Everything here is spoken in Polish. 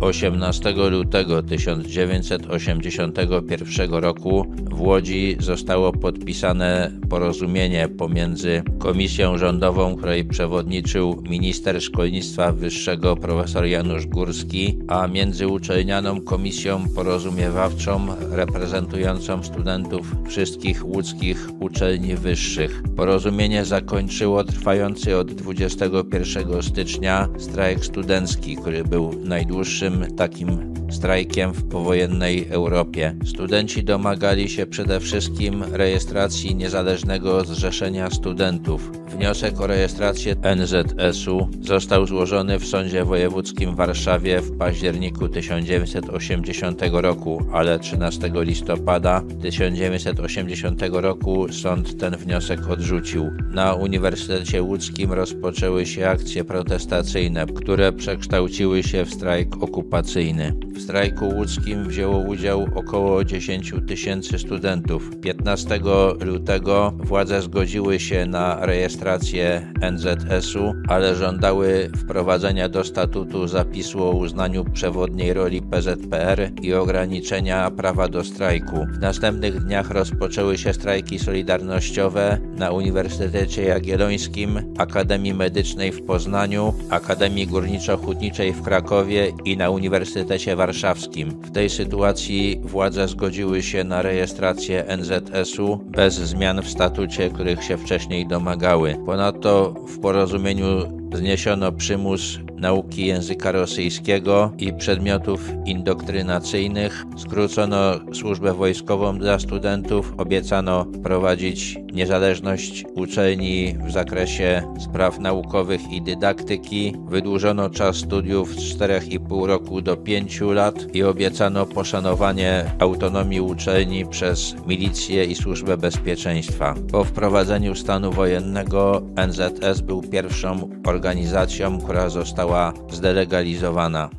18 lutego 1981 roku w Łodzi zostało podpisane porozumienie pomiędzy Komisją Rządową, której przewodniczył minister szkolnictwa wyższego profesor Janusz Górski, a międzyuczelnianą Komisją Porozumiewawczą reprezentującą studentów wszystkich łódzkich uczelni wyższych. Porozumienie zakończyło trwający od 21 stycznia strajk studencki, który był najdłuższym takim strajkiem w powojennej Europie. Studenci domagali się przede wszystkim rejestracji niezależnego zrzeszenia studentów. Wniosek o rejestrację NZS-u został złożony w Sądzie Wojewódzkim w Warszawie w październiku 1980 roku, ale 13 listopada 1980 roku sąd ten wniosek odrzucił. Na Uniwersytecie Łódzkim rozpoczęły się akcje protestacyjne, które przekształciły się w strajk okupacyjny. W strajku łódzkim wzięło udział około 10 tysięcy studentów. 15 lutego władze zgodziły się na rejestrację NZS-u, ale żądały wprowadzenia do statutu zapisu o uznaniu przewodniej roli PZPR i ograniczenia prawa do strajku. W następnych dniach rozpoczęły się strajki solidarnościowe na Uniwersytecie Jagiellońskim, Akademii Medycznej w Poznaniu, Akademii Górniczo-Hutniczej w Krakowie i na Uniwersytecie Warszawskim. W tej sytuacji władze zgodziły się na rejestrację NZS-u bez zmian w statucie, których się wcześniej domagały. Ponadto w porozumieniu zniesiono przymus nauki języka rosyjskiego i przedmiotów indoktrynacyjnych, skrócono służbę wojskową dla studentów, obiecano prowadzić niezależność uczelni w zakresie spraw naukowych i dydaktyki, wydłużono czas studiów z 4,5 roku do 5 lat i obiecano poszanowanie autonomii uczelni przez milicję i służbę bezpieczeństwa. Po wprowadzeniu stanu wojennego NZS był pierwszą organizacją, która została zdelegalizowana.